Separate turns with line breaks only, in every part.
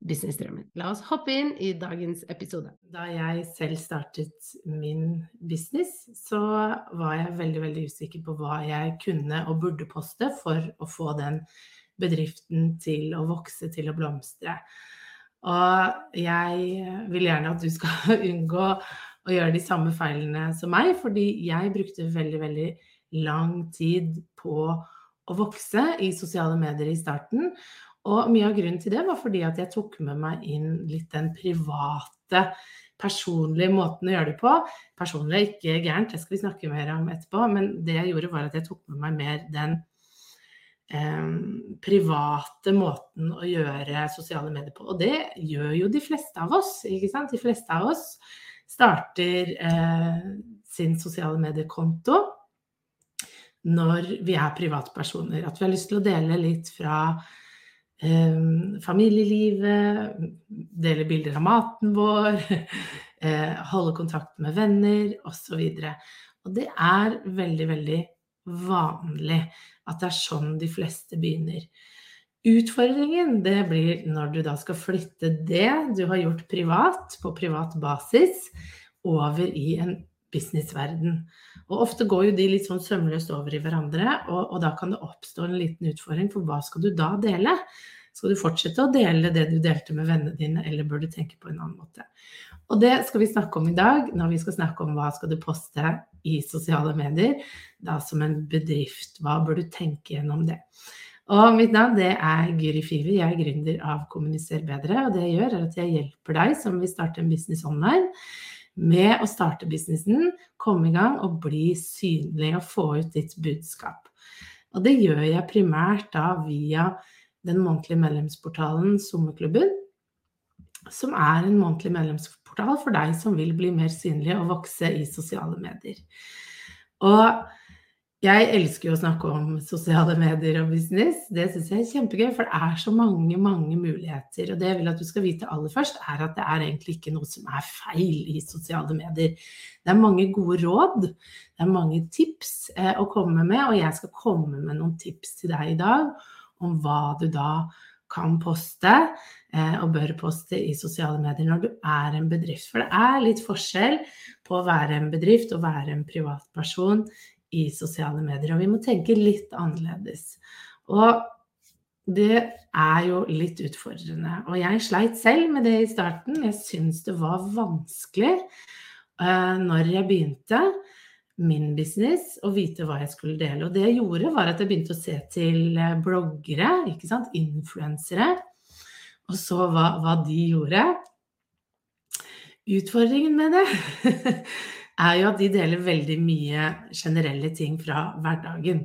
businessdrømmen. La oss hoppe inn i dagens episode. Da jeg selv startet min business, så var jeg veldig, veldig usikker på hva jeg kunne og burde poste for å få den bedriften til å vokse, til å blomstre. Og jeg vil gjerne at du skal unngå å gjøre de samme feilene som meg, fordi jeg brukte veldig, veldig lang tid på å vokse i sosiale medier i starten. Og mye av grunnen til det var fordi at jeg tok med meg inn litt den private, personlige måten å gjøre det på. Personlig er ikke gærent, det skal vi snakke mer om etterpå, men det jeg gjorde var at jeg tok med meg mer den eh, private måten å gjøre sosiale medier på. Og det gjør jo de fleste av oss, ikke sant. De fleste av oss starter eh, sin sosiale mediekonto når vi er privatpersoner. At vi har lyst til å dele litt fra familielivet, dele bilder av maten vår, eh, holde kontakt med venner osv. Og, og det er veldig, veldig vanlig at det er sånn de fleste begynner. Utfordringen det blir når du da skal flytte det du har gjort privat, på privat basis, over i en businessverden. Og ofte går jo de litt sånn sømløst over i hverandre, og, og, da kan det oppstå en liten utfordring, for hva skal du da dele? Skal du fortsette å dele det du delte med vennene dine, eller bør du tenke på en annen måte? Og det skal vi snakke om i dag, når vi skal snakke om hva skal du poste i sosiale medier, da som en bedrift. Hva bør du tenke gjennom det? Og mitt navn det er Guri Fivi. Jeg er gründer av Kommuniser bedre. Og det jeg gjør, er at jeg hjelper deg som vil starte en business online, med å starte businessen, komme i gang og bli synlig og få ut ditt budskap. Og det gjør jeg primært da via den månedlige medlemsportalen Sommerklubben, som er en månedlig medlemsportal for deg som vil bli mer synlig og vokse i sosiale medier. Og jeg elsker jo å snakke om sosiale medier og business. Det syns jeg er kjempegøy, for det er så mange, mange muligheter. Og det jeg vil at du skal vite aller først, er at det er egentlig ikke noe som er feil i sosiale medier. Det er mange gode råd, det er mange tips eh, å komme med, og jeg skal komme med noen tips til deg i dag om hva du da kan poste eh, og bør poste i sosiale medier når du er en bedrift. For det er litt forskjell på å være en bedrift og være en privatperson i sosiale medier. Og vi må tenke litt annerledes. Og det er jo litt utfordrende. Og jeg sleit selv med det i starten. Jeg syns det var vanskelig uh, når jeg begynte min business å vite hva jeg skulle dele. Og det jeg gjorde, var at jeg begynte å se til eh, bloggere, ikke sant, influensere, og så hva, hva de gjorde. Utfordringen med det er jo at de deler veldig mye generelle ting fra hverdagen.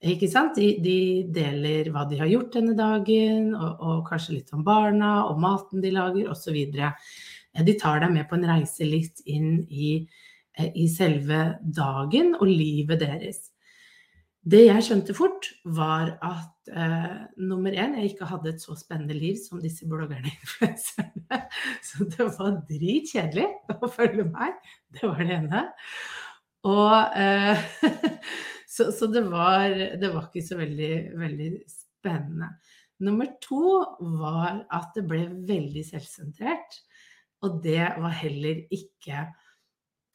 Ikke sant? De, de deler hva de har gjort denne dagen, og, og kanskje litt om barna og maten de lager, osv. De tar deg med på en reise litt inn i, i selve dagen og livet deres. Det jeg skjønte fort, var at eh, nummer én, jeg ikke hadde et så spennende liv som disse bloggerne. Så det var dritkjedelig å følge meg. Det var det ene. Og eh, så, så det, var, det, var, ikke så veldig, veldig spennende. Nummer to var at det ble veldig selvsentrert. Og det var heller ikke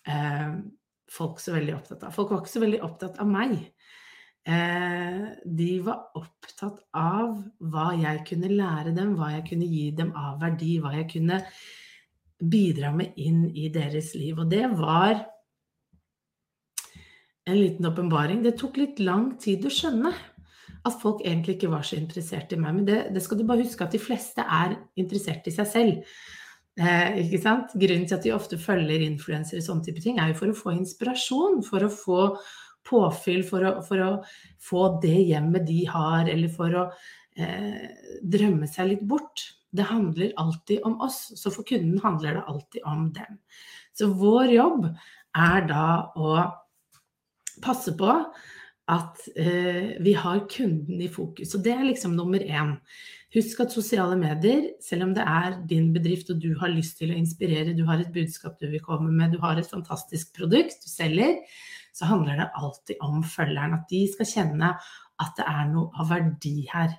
eh, folk så veldig opptatt av. Folk var ikke så veldig opptatt av meg. Eh, de var opptatt av hva jeg kunne lære dem, hva jeg kunne gi dem av verdi, hva jeg kunne bidra med inn i deres liv. Og det var en liten åpenbaring. Det tok litt lang tid å skjønne at folk egentlig ikke var så interessert i meg. Men det, det skal du bare huske at de fleste er interessert i seg selv. Eh, ikke sant? Grunnen til at de ofte følger influensere og sånne type ting, er jo for å få inspirasjon, for å få påfyll, for å, for å få det hjemmet de har, eller for å eh, drømme seg litt bort. Det handler alltid om oss, så for kunden handler det alltid om dem. Så vår jobb er da å passe på at eh, vi har kunden i fokus. Og det er liksom nummer én. Husk at sosiale medier, selv om det er din bedrift og du har lyst til å inspirere, du har et budskap du vil komme med, du har et fantastisk produkt du selger, så handler det alltid om følgeren. At de skal kjenne at det er noe av verdi her.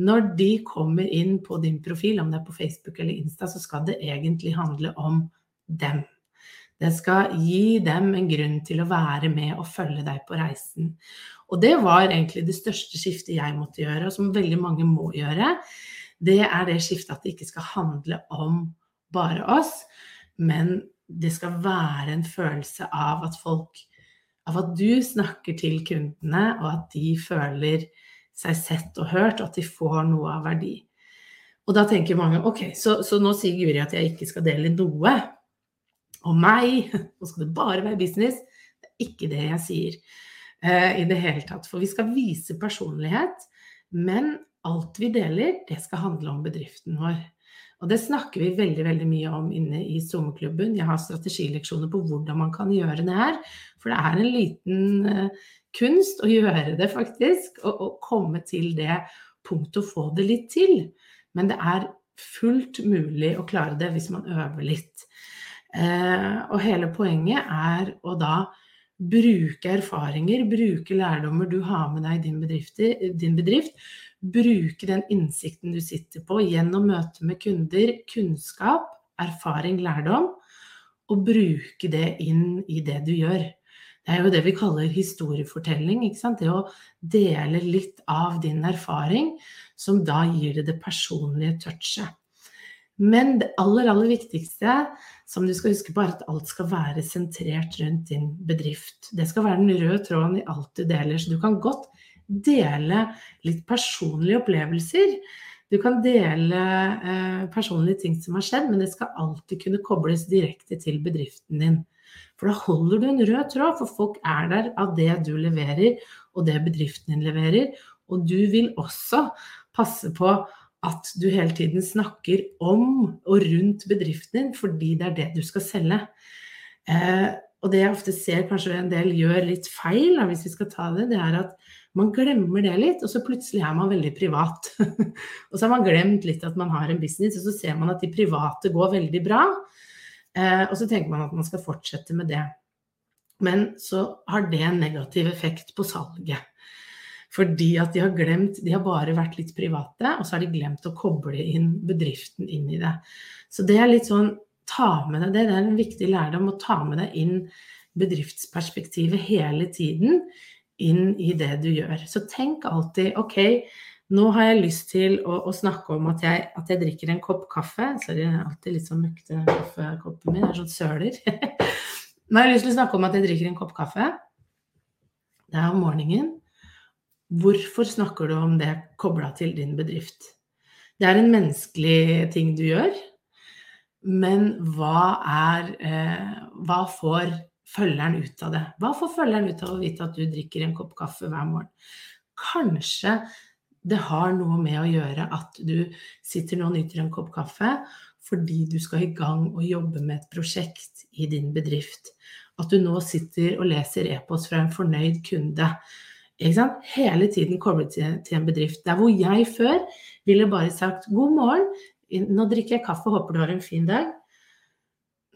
Når de kommer inn på din profil, om det er på Facebook eller Insta, så skal det egentlig handle om dem. Det skal gi dem en grunn til å være med og følge deg på reisen. Og det var egentlig det største skiftet jeg måtte gjøre, og som veldig mange må gjøre. Det er det skiftet at det ikke skal handle om bare oss, men det skal være en følelse av at folk Av at du snakker til kundene, og at de føler seg sett og hørt, og at de får noe av verdi. Og da tenker mange ok, så, så nå sier Guri at jeg ikke skal dele noe om meg. Nå skal det bare være business. Det er ikke det jeg sier uh, i det hele tatt. For vi skal vise personlighet, men alt vi deler, det skal handle om bedriften vår. Og det snakker vi veldig veldig mye om inne i sommerklubben. Jeg har strategileksjoner på hvordan man kan gjøre det her. For det er en liten uh, kunst å gjøre det, faktisk. Og, komme til det punktet å få det litt til. Men det er fullt mulig å klare det hvis man øver litt. Eh, og hele poenget er å da bruke erfaringer, bruke lærdommer du har med deg i din din bedrift bruke den innsikten du sitter på gjennom møte med kunder, kunnskap, erfaring, lærdom, og bruke det inn i det du gjør. Det er jo det vi kaller historiefortelling. Det å dele litt av din erfaring, som da gir det det personlige touchet. Men det aller, aller viktigste som du skal huske på, er at alt skal være sentrert rundt din bedrift. Det skal være den røde tråden i alt du deler. Så du kan godt dele litt personlige opplevelser. Du kan dele eh, personlige ting som har skjedd, men det skal alltid kunne kobles direkte til bedriften din. For da holder du en rød tråd, for folk er der av det du leverer, og det bedriften din leverer. Og du vil også passe på at du hele tiden snakker om og rundt bedriften din, fordi det er det du skal selge. Eh, og det jeg ofte ser kanskje en del gjør litt feil, da, hvis vi skal ta det, det er at man glemmer det litt, og så plutselig er man veldig privat. og så har man glemt litt at man har en business, og så ser man at de private går veldig bra. Eh, og så tenker man at man skal fortsette med det. Men så har det en negativ effekt på salget. Fordi at de har glemt De har bare vært litt private, og så har de glemt å koble inn bedriften inn i det. Så det er litt sånn Ta med deg det. Det er en viktig lærdom å ta med deg inn bedriftsperspektivet hele tiden inn i det du gjør. Så tenk alltid OK, nå har jeg lyst til å, å snakke om at jeg, at jeg, drikker en kopp kaffe. Sorry, jeg er alltid litt sånn møkkete kaffekoppen min. Det er sånn søler. nå har jeg lyst til å snakke om at jeg drikker en kopp kaffe. Det er om morgenen. Hvorfor snakker du om det kobla til din bedrift? Det er en menneskelig ting du gjør, men hva er eh, Hva får følgeren ut av det? Hva får følgeren ut av å vite at du drikker en kopp kaffe hver morgen? Kanskje det har noe med å gjøre at du sitter nå og nyter en kopp kaffe fordi du skal i gang og jobbe med et prosjekt i din bedrift. At du nå sitter og leser e-post fra en fornøyd kunde Hele tiden koblet til, en bedrift. Der hvor jeg før ville bare sagt 'god morgen, nå drikker jeg kaffe, håper du har en fin dag'.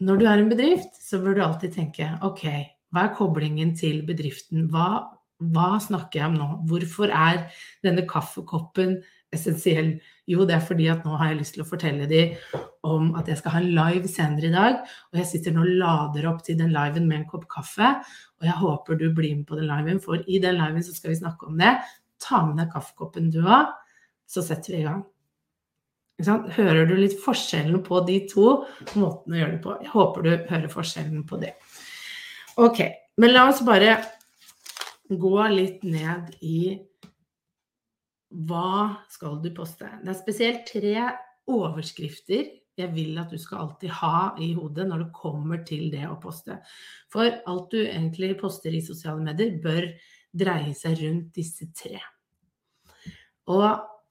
Når du er en bedrift, så bør du alltid tenke 'ok, hva er koblingen til bedriften'? Hva, hva snakker jeg om nå? Hvorfor er denne kaffekoppen essensiell? Jo, det er fordi at nå har jeg lyst til å fortelle dem om at jeg skal ha en live senere i dag. Og jeg sitter nå og lader opp til den liven med en kopp kaffe. Og jeg håper du blir med på den liven, for i den liven så skal vi snakke om det. Ta med deg kaffekoppen du har, så setter vi i gang. Hører du litt forskjellen på de to måtene å gjøre det på? Jeg håper du hører forskjellen på det. Ok, men la oss bare gå litt ned i hva skal du poste. Det er spesielt tre overskrifter jeg vil at du skal alltid ha i hodet når det kommer til det å poste. For alt du egentlig poster i sosiale medier, bør dreie seg rundt disse tre. Og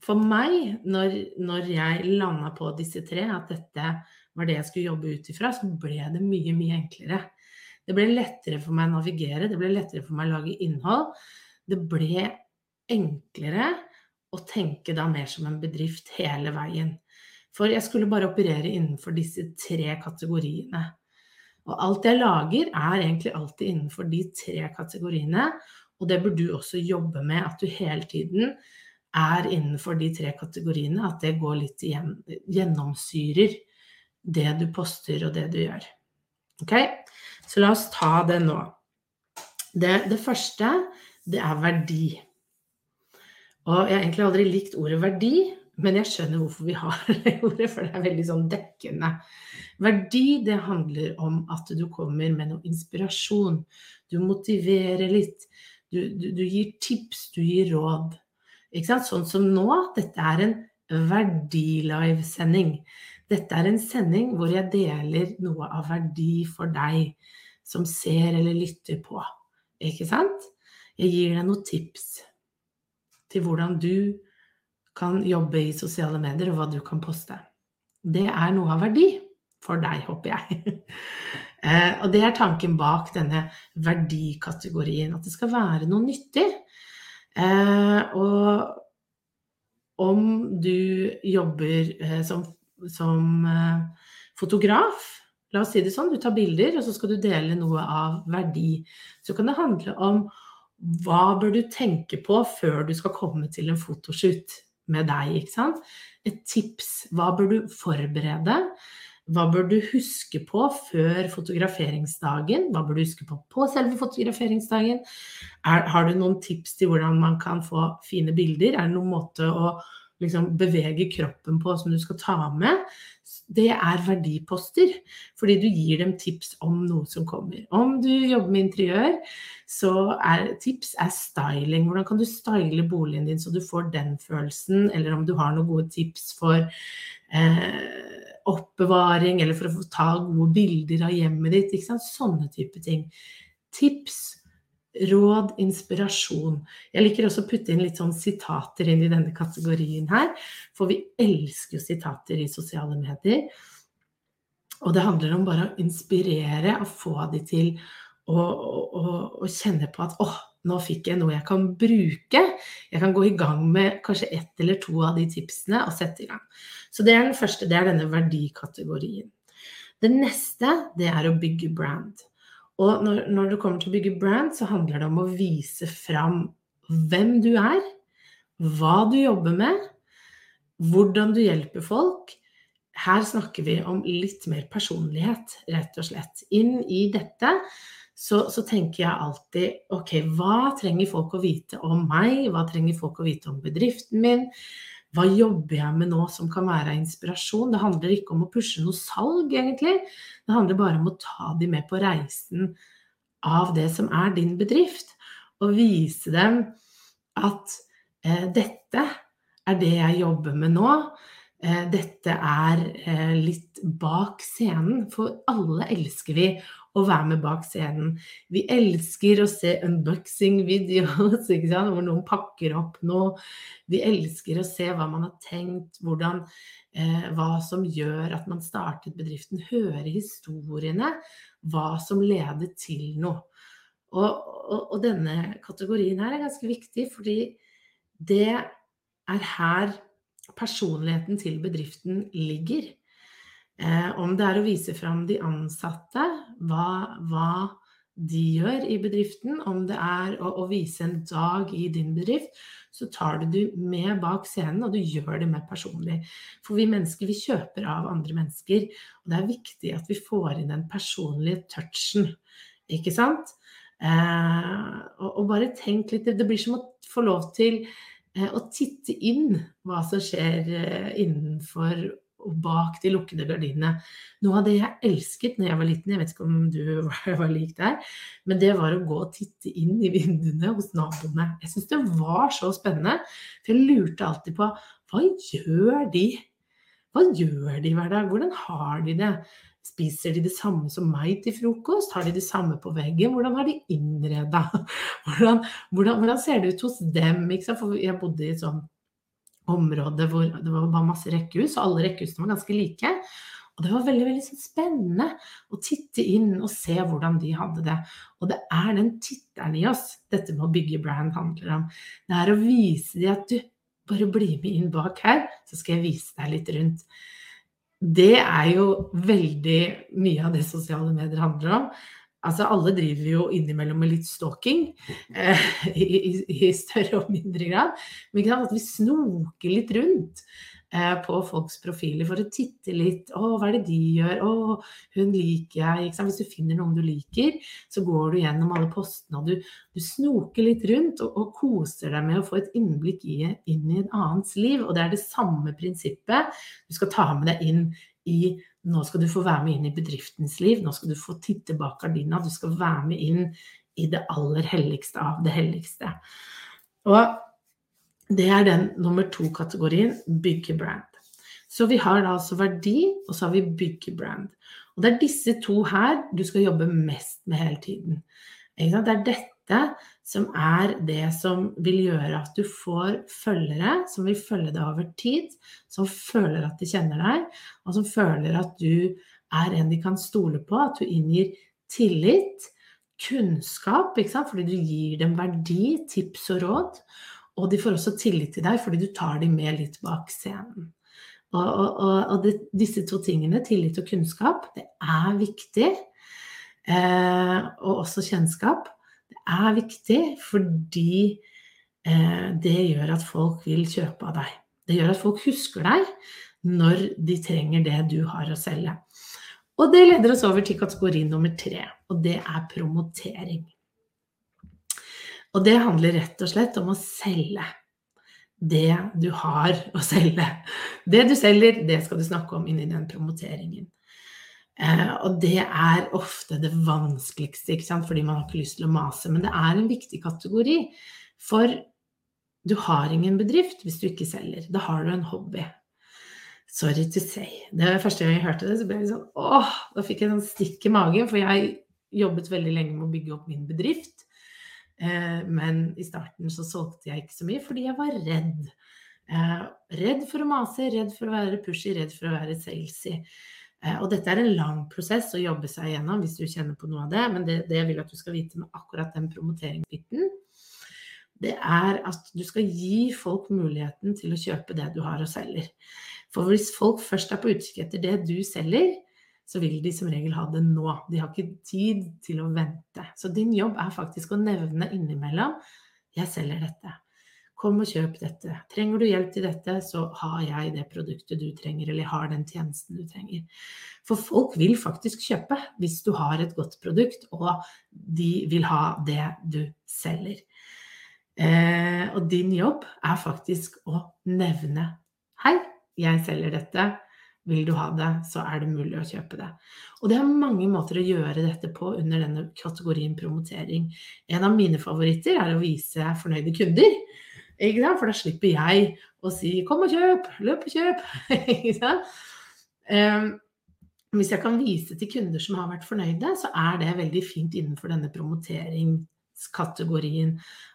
for meg, når, når jeg landa på disse tre, at dette var det jeg skulle jobbe ut ifra, så ble det mye, mye enklere. Det ble lettere for meg å navigere, det ble lettere for meg å lage innhold. Det ble enklere å tenke da mer som en bedrift hele veien. For jeg skulle bare operere innenfor disse tre kategoriene. Og alt jeg lager, er egentlig alltid innenfor de tre kategoriene. Og det bør du også jobbe med, at du hele tiden er innenfor de tre kategoriene. At det går litt igjen, gjennomsyrer det du poster og det du gjør. Ok? Så la oss ta det nå. Det, det første, det er verdi. Og jeg har egentlig aldri likt ordet verdi, men jeg skjønner hvorfor vi har det ordet, for det er veldig sånn dekkende. Verdi, det handler om at du kommer med noe inspirasjon. Du motiverer litt. Du, du, du gir tips, du gir råd. Sånn som nå. Dette er en verdilivesending. Dette er en sending hvor jeg deler noe av verdi for deg som ser eller lytter på. Ikke sant? Jeg gir deg noen tips til hvordan du kan jobbe i sosiale medier, og hva du kan poste. Det er noe av verdi for deg, håper jeg. Eh, og det er tanken bak denne verdikategorien, at det skal være noe nyttig. Eh, og om du jobber eh, som, som fotograf, La oss si det sånn, du tar bilder, og så skal du dele noe av verdi. Så kan det handle om hva bør du tenke på før du skal komme til en fotoshoot med deg, ikke sant? Et tips. Hva bør du forberede? Hva bør du huske på før fotograferingsdagen? Hva bør du huske på på selve fotograferingsdagen? Er, har du noen tips til hvordan man kan få fine bilder? Er det noen måte å liksom bevege kroppen på som du skal ta med? det er verdiposter. Fordi du gir dem tips om noe som kommer. Om du jobber med interiør, så er tips er styling. Hvordan kan du style boligen din så du får den følelsen? Eller om du har noen gode tips for eh, oppbevaring, eller for å få ta gode bilder av hjemmet ditt. Ikke sant? Sånne type ting. Tips råd, inspirasjon. Jeg liker også å putte inn litt sånn sitater inn i denne kategorien her, for vi elsker jo sitater i sosiale medier. Og det handler om bare å inspirere og få de til å, å, å kjenne på at åh, nå fikk jeg noe jeg kan bruke. Jeg kan gå i gang med kanskje ett eller to av de tipsene og sette i gang. Så det er den første, det er denne verdikategorien. Det neste, det er å bygge brand. Og når, når det kommer til å bygge brand, så handler det om å vise fram hvem du er, hva du jobber med, hvordan du hjelper folk. Her snakker vi om litt mer personlighet, rett og slett. Inn i dette så, så, tenker jeg alltid ok, hva trenger folk å vite om meg? Hva trenger folk å vite om bedriften min? Hva jobber jeg med nå som kan være inspirasjon? Det handler ikke om å pushe noe salg, egentlig. Det handler bare om å ta de med på reisen av det som er din bedrift. Og vise dem at eh, dette er det jeg jobber med nå. Eh, dette er eh, litt bak scenen, for alle elsker vi å være med bak scenen. Vi elsker å se unboxing-videoer hvor noen pakker opp noe. Vi elsker å se hva man har tenkt, hvordan, eh, hva som gjør at man startet bedriften. Høre historiene, hva som ledet til noe. Og, og, og denne kategorien her er ganske viktig, fordi det er her personligheten til bedriften ligger. Eh, om det er å vise fram de ansatte, hva, hva, de gjør i bedriften, om det er å, å, vise en dag i din bedrift, så tar du det med bak scenen, og du gjør det mer personlig. For vi mennesker, vi kjøper av andre mennesker, og det er viktig at vi får inn den personlige touchen, ikke sant? Eh, og, og, bare tenk litt Det blir som å få lov til eh, å titte inn hva som skjer eh, innenfor og bak de lukkede gardinene. Noe av det jeg elsket når jeg var liten, jeg vet ikke om du var lik der, men det var å gå og titte inn i vinduene hos naboene. Jeg syntes det var så spennende, for jeg lurte alltid på hva gjør de? Hva gjør de hver dag? Hvordan har de det? Spiser de det samme som meg til frokost? Har de det samme på veggen? Hvordan har de innreda? Hvordan, hvordan, hvordan, ser det ut hos dem? For jeg bodde i et sånt område hvor det var masse rekkehus, og alle rekkehusene var ganske like. Og det var veldig veldig sånn spennende å titte inn og se hvordan de hadde det. Og det er den titteren i oss dette med å bygge brand handler om. Det er å vise dem at du, bare bli med inn bak her, så skal jeg vise deg litt rundt det er jo veldig mye av det sosiale medier handler om. Altså alle driver jo innimellom med litt stalking, eh, i, i, større og mindre grad. Men at vi snoker litt rundt. Eh, på folks profiler for å titte litt. 'Å, hva er det de gjør?' 'Å, hun liker jeg.' Hvis du finner noen du liker, så går du gjennom alle postene, og du, du snoker litt rundt og, og, koser deg med å få et innblikk i, inn i en annens liv. Og det er det samme prinsippet du skal ta med deg inn i nå skal du få være med inn i bedriftens liv, nå skal du få titte bak gardina, du skal være med inn i det aller helligste av det helligste. Og det er den nummer to-kategorien, bygge brand. Så vi har da altså verdi, og så har vi bygge brand. Og det er disse to her du skal jobbe mest med hele tiden. Det er dette som er det som vil gjøre at du får følgere som vil følge deg over tid, som føler at de kjenner deg, og som føler at du er en de kan stole på, at du inngir tillit, kunnskap, fordi du gir dem verdi, tips og råd. Og de får også tillit til deg fordi du tar dem med litt bak scenen. Og, og, og det, disse to tingene, tillit og kunnskap, det er viktig. Eh, og også kjennskap. Er viktig fordi eh, det gjør at folk vil kjøpe av deg. Det gjør at folk husker deg når de trenger det du har å selge. Og det leder oss over til kategori nummer tre, og det er promotering. Og det handler rett og slett om å selge det du har å selge. Det du selger, det skal du snakke om inni den promoteringen. Eh, og det er ofte det vanskeligste, fordi man har ikke lyst til å mase. Men det er en viktig kategori. For du har ingen bedrift hvis du ikke selger. Da har du en hobby. Sorry to say. Det var første gang jeg hørte det, så ble jeg sånn åh, da fikk jeg sånn stikk i magen. For jeg jobbet veldig lenge med å bygge opp min bedrift. Eh, men i starten så solgte jeg ikke så mye fordi jeg var redd. Eh, redd for å mase, redd for å være pushy, redd for å være salesy. Eh, og dette er en lang prosess å jobbe seg gjennom hvis du kjenner på noe av det. Men det, det jeg vil at du skal vite med akkurat den promoteringsbiten, det er at du skal gi folk muligheten til å kjøpe det du har og selger. For hvis folk først er på utkikk etter det du selger, så vil de som regel ha det nå. De har ikke tid til å vente. Så din jobb er faktisk å nevne innimellom 'Jeg selger dette'. Kom og kjøp dette. Trenger du hjelp til dette, så har jeg det produktet du trenger, eller har den tjenesten du trenger. For folk vil faktisk kjøpe hvis du har et godt produkt, og de vil ha det du selger. Eh, og din jobb er faktisk å nevne 'Hei, jeg selger dette'. Vil du ha det, så er det mulig å kjøpe det. Og det er mange måter å gjøre dette på under denne kategorien promotering. En av mine favoritter er å vise fornøyde kunder. For da slipper jeg å si 'kom og kjøp', 'løp og kjøp'. um, hvis jeg kan vise til kunder som har vært fornøyde, så er det veldig fint innenfor denne promoteringskategorien.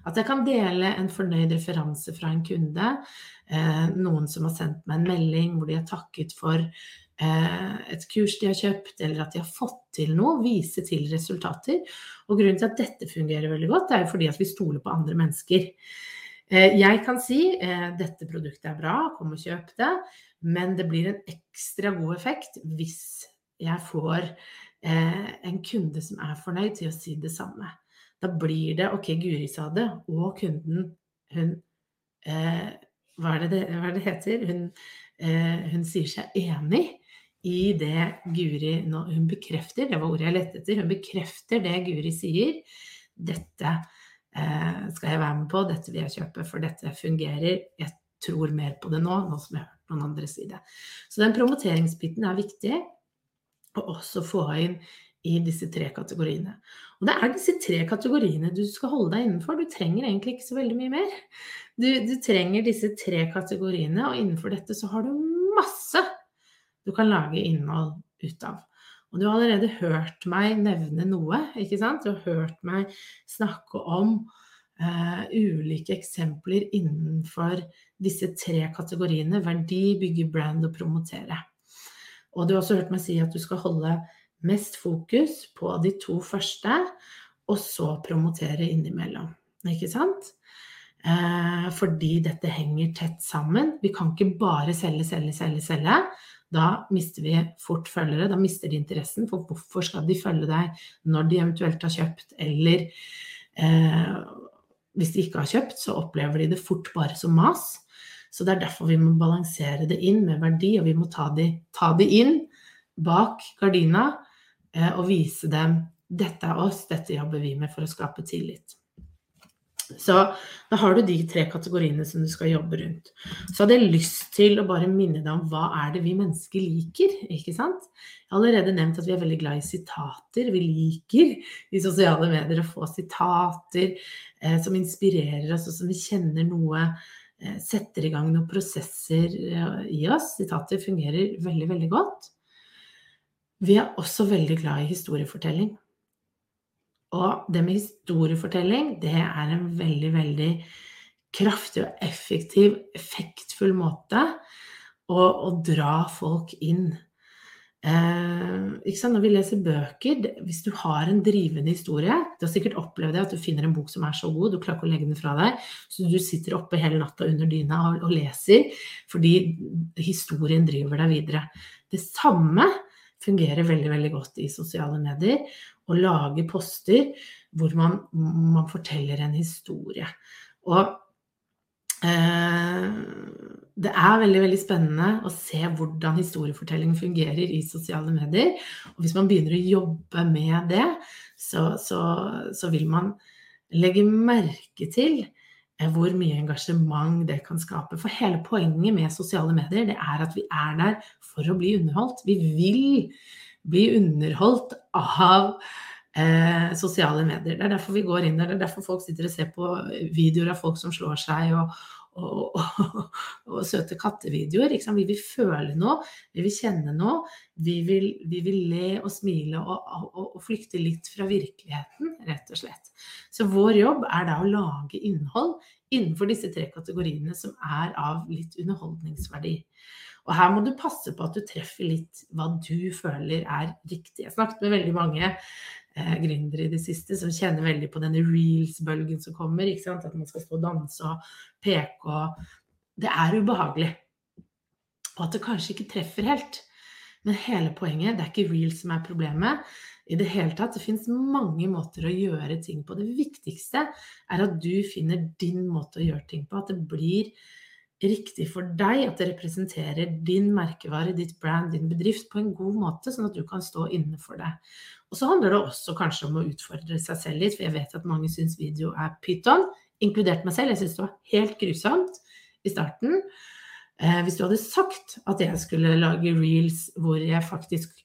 At jeg kan dele en fornøyd referanse fra en kunde eh, noen som har sendt meg en melding hvor de har takket for eh, et kurs de har kjøpt, eller at de har fått til noe, vise til resultater. Og grunnen til at dette fungerer veldig godt, er jo fordi at vi stoler på andre mennesker. Eh, jeg kan si eh, dette produktet er bra, kom og kjøp det, men det blir en ekstra god effekt hvis jeg får eh, en kunde som er fornøyd til å si det samme. Da blir det OK, Guri sa det, og kunden hun eh, hva er det hva er det heter? Hun, eh, hun, sier seg enig i det Guri nå Hun bekrefter, det var ordet jeg lette etter, hun bekrefter det Guri sier. Dette skal jeg være med på, dette vil jeg kjøpe, for dette fungerer. Jeg tror mer på det nå, nå som jeg har hørt noen andre si det. Så den promoteringsbiten er viktig å også få inn i disse tre kategoriene. Og det er disse tre kategoriene du skal holde deg innenfor. Du trenger egentlig ikke så veldig mye mer. Du, du trenger disse tre kategoriene, og innenfor dette så har du masse du kan lage innhold ut av. Og du har allerede hørt meg nevne noe, ikke sant? Du har hørt meg snakke om uh, ulike eksempler innenfor disse tre kategoriene verdi, bygge brand og promotere. Og du har også hørt meg si at du skal holde mest fokus på de to første, og så promotere innimellom. Ikke sant? Eh, fordi dette henger tett sammen. Vi kan ikke bare selge, selge, selge, selge. Da mister vi fort følgere, da mister de interessen. For hvorfor skal de følge deg når de eventuelt har kjøpt, eller eh, hvis de ikke har kjøpt, så opplever de det fort bare som mas. Så det er derfor vi må balansere det inn med verdi, og vi må ta det de inn bak gardina eh, og vise dem dette er oss, dette jobber vi med for å skape tillit. Så da har du de tre kategoriene som du skal jobbe rundt. Så hadde jeg lyst til å bare minne deg om hva er det vi mennesker liker, ikke sant? Jeg har allerede nevnt at vi er veldig glad i sitater. Vi liker i sosiale medier å få sitater eh, som inspirerer oss, og som vi kjenner noe Eh, setter i gang noen prosesser eh, i oss. Sitater fungerer veldig, veldig godt. Vi er også veldig glad i historiefortelling. Og det med historiefortelling, det er en veldig, veldig kraftig og effektiv, effektfull måte å, å dra folk inn Eh, Når vi leser bøker, hvis du har en drivende historie Du har sikkert opplevd det at du finner en bok som er så god, du klarer ikke å legge den fra deg, så du sitter oppe hele natta under dyna og, og leser fordi historien driver deg videre. Det samme fungerer veldig, veldig godt i sosiale medier. Å lage poster hvor man, man forteller en historie. Og eh, det er veldig veldig spennende å se hvordan historiefortelling fungerer i sosiale medier. Og hvis man begynner å jobbe med det, så, så, så vil man legge merke til eh, hvor mye engasjement det kan skape. For hele poenget med sosiale medier det er at vi er der for å bli underholdt. Vi vil bli underholdt av eh, sosiale medier. Det er derfor vi går inn der. Det er derfor folk sitter og ser på videoer av folk som slår seg, og, og, og, og, søte kattevideoer. Vi vil føle noe, vi vil kjenne noe. Vi vil, vi vil le og smile og, og, flykte litt fra virkeligheten, rett og slett. Så vår jobb er da å lage innhold innenfor disse tre kategoriene som er av litt underholdningsverdi. Og her må du passe på at du treffer litt hva du føler er riktig. Jeg snakket med veldig mange eh, gründere i det siste som kjenner veldig på denne reels-bølgen som kommer. At man skal stå og danse og peke og Det er ubehagelig. Og at det kanskje ikke treffer helt. Men hele poenget, det er ikke reels som er problemet. I det hele tatt, Det fins mange måter å gjøre ting på. Det viktigste er at du finner din måte å gjøre ting på. At det blir riktig for deg, at det representerer din merkevare, ditt brand, din bedrift på en god måte, sånn at du kan stå inne for det. Og så handler det også kanskje om å utfordre seg selv litt, for jeg vet at mange syns video er pyton, inkludert meg selv. Jeg syns det var helt grusomt i starten. Eh, hvis du hadde sagt at jeg skulle lage reels hvor jeg faktisk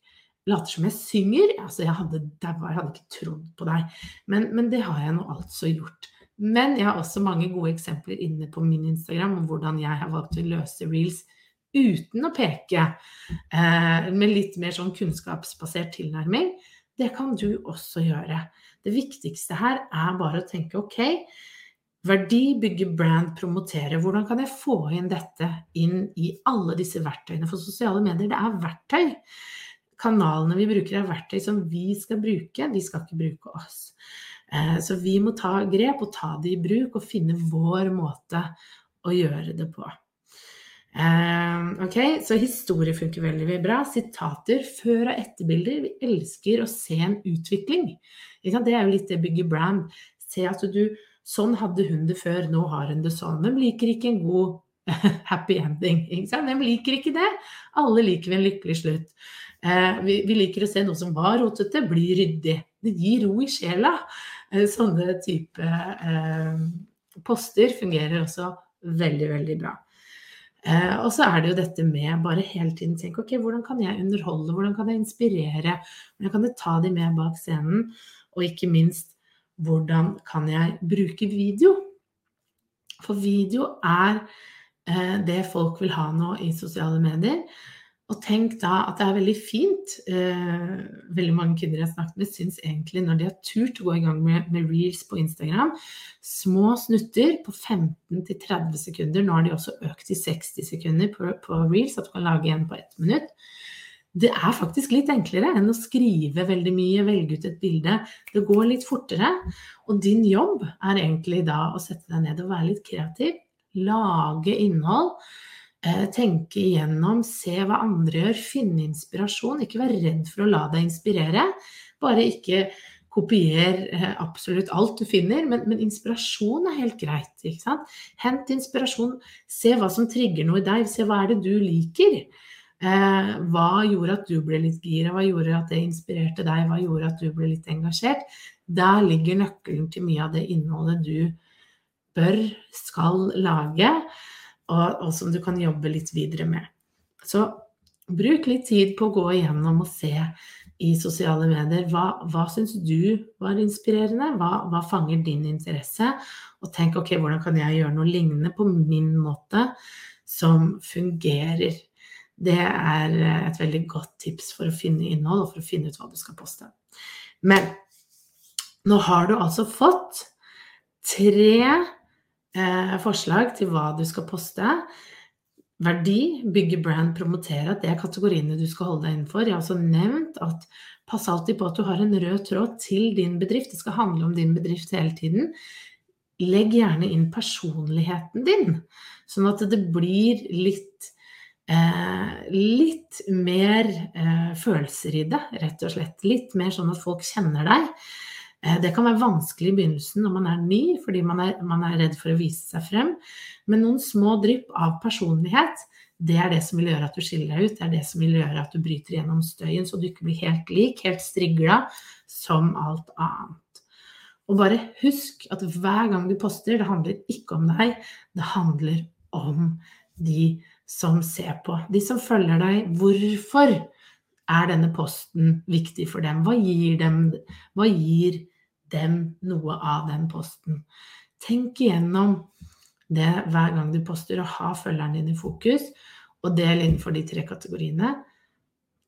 later som jeg synger, altså jeg hadde daua, jeg hadde ikke trodd på deg. Men, men det har jeg nå altså gjort. Men jeg har også mange gode eksempler inne på min Instagram om hvordan jeg har valgt å løse reels uten å peke, eh, med litt mer sånn kunnskapsbasert tilnærming. Det kan du også gjøre. Det viktigste her er bare å tenke ok, verdi, bygge brand, promotere. Hvordan kan jeg få inn dette inn i alle disse verktøyene? For sosiale medier, det er verktøy. Kanalene vi bruker er verktøy som vi skal bruke, de skal ikke bruke oss. Eh, så vi må ta grep og ta det i bruk og finne vår måte å gjøre det på. Uh, ok, Så historie funker veldig bra. Sitater, før- og etterbilder. Vi elsker å se en utvikling. Det er jo litt det bygge brand. Se at du Sånn hadde hun det før, nå har hun det sånn. De liker ikke en god happy ending? Hvem liker ikke det? Alle liker en lykkelig slutt. Uh, vi, vi, liker å se noe som var rotete, bli ryddig. Det gir ro i sjela. Uh, sånne type poster fungerer også veldig, veldig bra. Eh, og så er det jo dette med bare hele tiden tenke ok, hvordan kan jeg underholde, hvordan kan jeg inspirere, hvordan kan jeg ta de med bak scenen, og ikke minst hvordan kan jeg bruke video? For video er eh, det folk vil ha nå i sosiale medier. Og tenk da at det er veldig fint eh, Veldig mange kvinner jeg har snakket med, syns egentlig når de har turt å gå i gang med, med reels på Instagram, små snutter på 15-30 sekunder, nå har de også økt til 60 sekunder på, på reels, at du kan lage en på ett minutt. Det er faktisk litt enklere enn å skrive veldig mye, velge ut et bilde. Det går litt fortere. Og din jobb er egentlig da å sette deg ned og være litt kreativ. Lage innhold Eh, tenke igjennom, se hva andre gjør, finne inspirasjon. Ikke vær redd for å la deg inspirere. Bare ikke kopier eh, absolutt alt du finner, men, men inspirasjon er helt greit. Hent inspirasjon, se hva som trigger noe i deg, se hva er det du liker. Eh, hva gjorde at du ble litt gira, hva gjorde at det inspirerte deg, hva gjorde at du ble litt engasjert? Der ligger nøkkelen til mye av det innholdet du bør, skal lage og, og, som du kan jobbe litt videre med. Så bruk litt tid på å gå igjennom og se i sosiale medier hva, hva syns du var inspirerende, hva, hva, fanger din interesse, og tenk ok, hvordan kan jeg gjøre noe lignende på min måte som fungerer. Det er et veldig godt tips for å finne innhold og for å finne ut hva du skal poste. Men nå har du altså fått tre eh, forslag til hva du skal poste. Verdi, bygge brand, promotere, at det er kategoriene du skal holde deg innenfor. Jeg har også nevnt at pass alltid på at du har en rød tråd til din bedrift. Det skal handle om din bedrift hele tiden. Legg gjerne inn personligheten din, sånn at det blir litt eh, litt mer eh, følelser i det, rett og slett. Litt mer sånn at folk kjenner deg. Eh, det kan være vanskelig i begynnelsen når man er ny, fordi man er, man er, redd for å vise seg frem. Men noen små drypp av personlighet, det er det som vil gjøre at du skiller deg ut. Det er det som vil gjøre at du bryter gjennom støyen, så du ikke blir helt lik, helt strigla som alt annet. Og bare husk at hver gang du poster, det handler ikke om deg, det handler om de som ser på. De som følger deg. Hvorfor er denne posten viktig for dem? Hva gir dem? Hva gir dem noe av den posten. Tenk igjennom det hver gang du poster, og ha følgeren din i fokus, og del innenfor de tre kategoriene.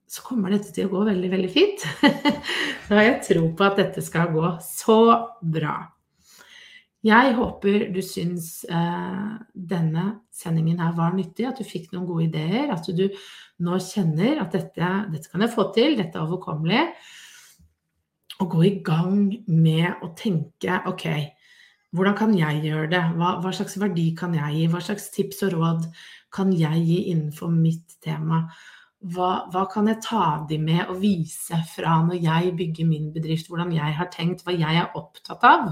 Så kommer dette til å gå veldig, veldig fint. Så har jeg tro på at dette skal gå så bra. Jeg håper du syns eh, denne sendingen her var nyttig, at du fikk noen gode ideer, at du nå kjenner at dette, dette kan jeg få til, dette er overkommelig å gå i gang med å tenke ok, hvordan kan jeg gjøre det? Hva, hva, slags verdi kan jeg gi? Hva slags tips og råd kan jeg gi innenfor mitt tema? Hva, hva kan jeg ta de med og vise fra når jeg bygger min bedrift? Hvordan jeg har tenkt, hva jeg er opptatt av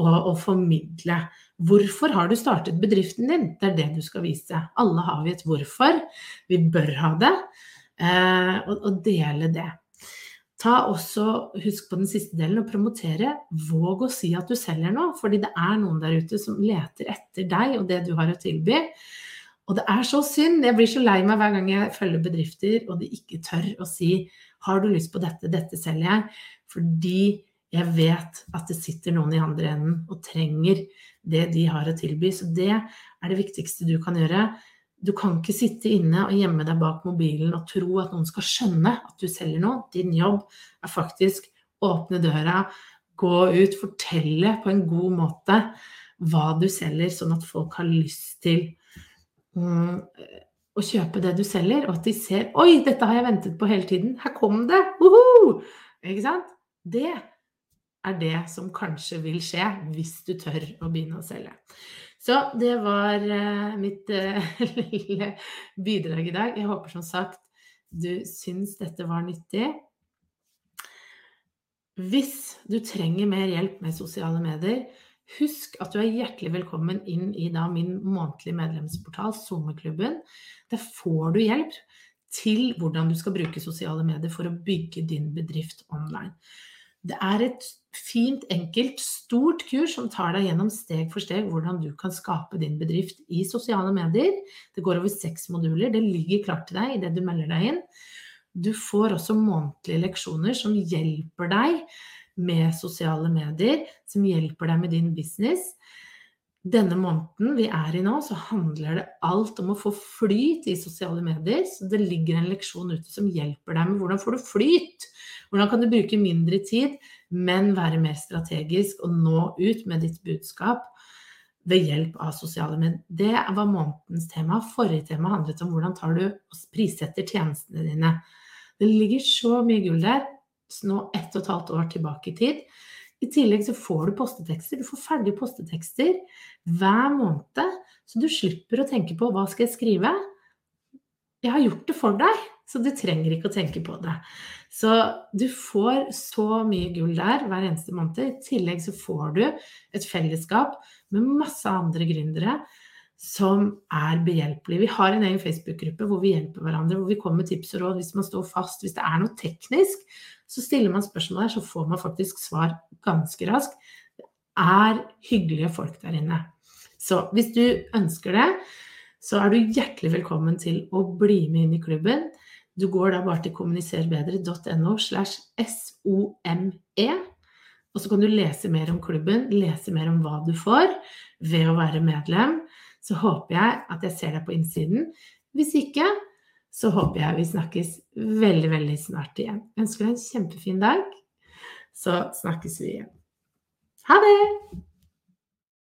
å formidle. Hvorfor har du startet bedriften din? Det er det du skal vise. Alle har vi et hvorfor. Vi bør ha det. Eh, og, og dele det. Ta også, Husk på den siste delen, å promotere. Våg å si at du selger noe, fordi det er noen der ute som leter etter deg og det du har å tilby. Og det er så synd. Jeg blir så lei meg hver gang jeg følger bedrifter og de ikke tør å si 'Har du lyst på dette? Dette selger jeg.' Fordi jeg vet at det sitter noen i andre enden og trenger det de har å tilby. Så det er det viktigste du kan gjøre. Du kan ikke sitte inne og gjemme deg bak mobilen og tro at noen skal skjønne at du selger noe. Din jobb er faktisk åpne døra, gå ut, fortelle på en god måte hva du selger, sånn at folk har lyst til um, å kjøpe det du selger, og at de ser 'oi, dette har jeg ventet på hele tiden', her kom det! Uhu! Ikke sant? Det er det som kanskje vil skje hvis du tør å begynne å selge. Så det var uh, mitt uh, lille bidrag i dag. Jeg håper som sagt du syns dette var nyttig. Hvis du trenger mer hjelp med sosiale medier, husk at du er hjertelig velkommen inn i min månedlige medlemsportal, SoMe-klubben. Der får du hjelp til hvordan du skal bruke sosiale medier for å bygge din bedrift online. Det er et fint, enkelt, stort kurs som tar deg gjennom steg for steg hvordan du kan skape din bedrift i sosiale medier. Det går over seks moduler. Det ligger klart til deg idet du melder deg inn. Du får også månedlige leksjoner som hjelper deg med sosiale medier, som hjelper deg med din business denne måneden vi er i nå, så handler det alt om å få flyt i sosiale medier. Så det ligger en leksjon ute som hjelper deg med hvordan får du flyt. Hvordan kan du bruke mindre tid, men være mer strategisk og nå ut med ditt budskap ved hjelp av sosiale medier. Det var månedens tema. Forrige tema handlet om hvordan tar du og prissetter tjenestene dine. Det ligger så mye gull der, nå ett og et halvt år tilbake i tid. I tillegg så får du postetekster. Du får ferdige postetekster hver måned, så du slipper å tenke på hva skal jeg skrive. Jeg har gjort det for deg, så du trenger ikke å tenke på det. Så du får så mye gull der hver eneste måned. I tillegg så får du et fellesskap med masse andre gründere som er behjelpelige. Vi har en egen Facebook-gruppe hvor vi hjelper hverandre, hvor vi kommer med tips og råd hvis man står fast. Hvis det er noe teknisk, så stiller man spørsmål der, så får man faktisk svar ganske raskt. Det er hyggelige folk der inne. Så hvis du ønsker det, så er du hjertelig velkommen til å bli med inn i klubben. Du går da bare til kommuniserbedre.no slash SOME. Og så kan du lese mer om klubben, lese mer om hva du får ved å være medlem. Så håper jeg at jeg ser deg på innsiden. Hvis ikke, så håper jeg vi snakkes veldig, veldig snart igjen. Jeg ønsker deg en kjempefin dag. Så snakkes vi igjen. Ha det!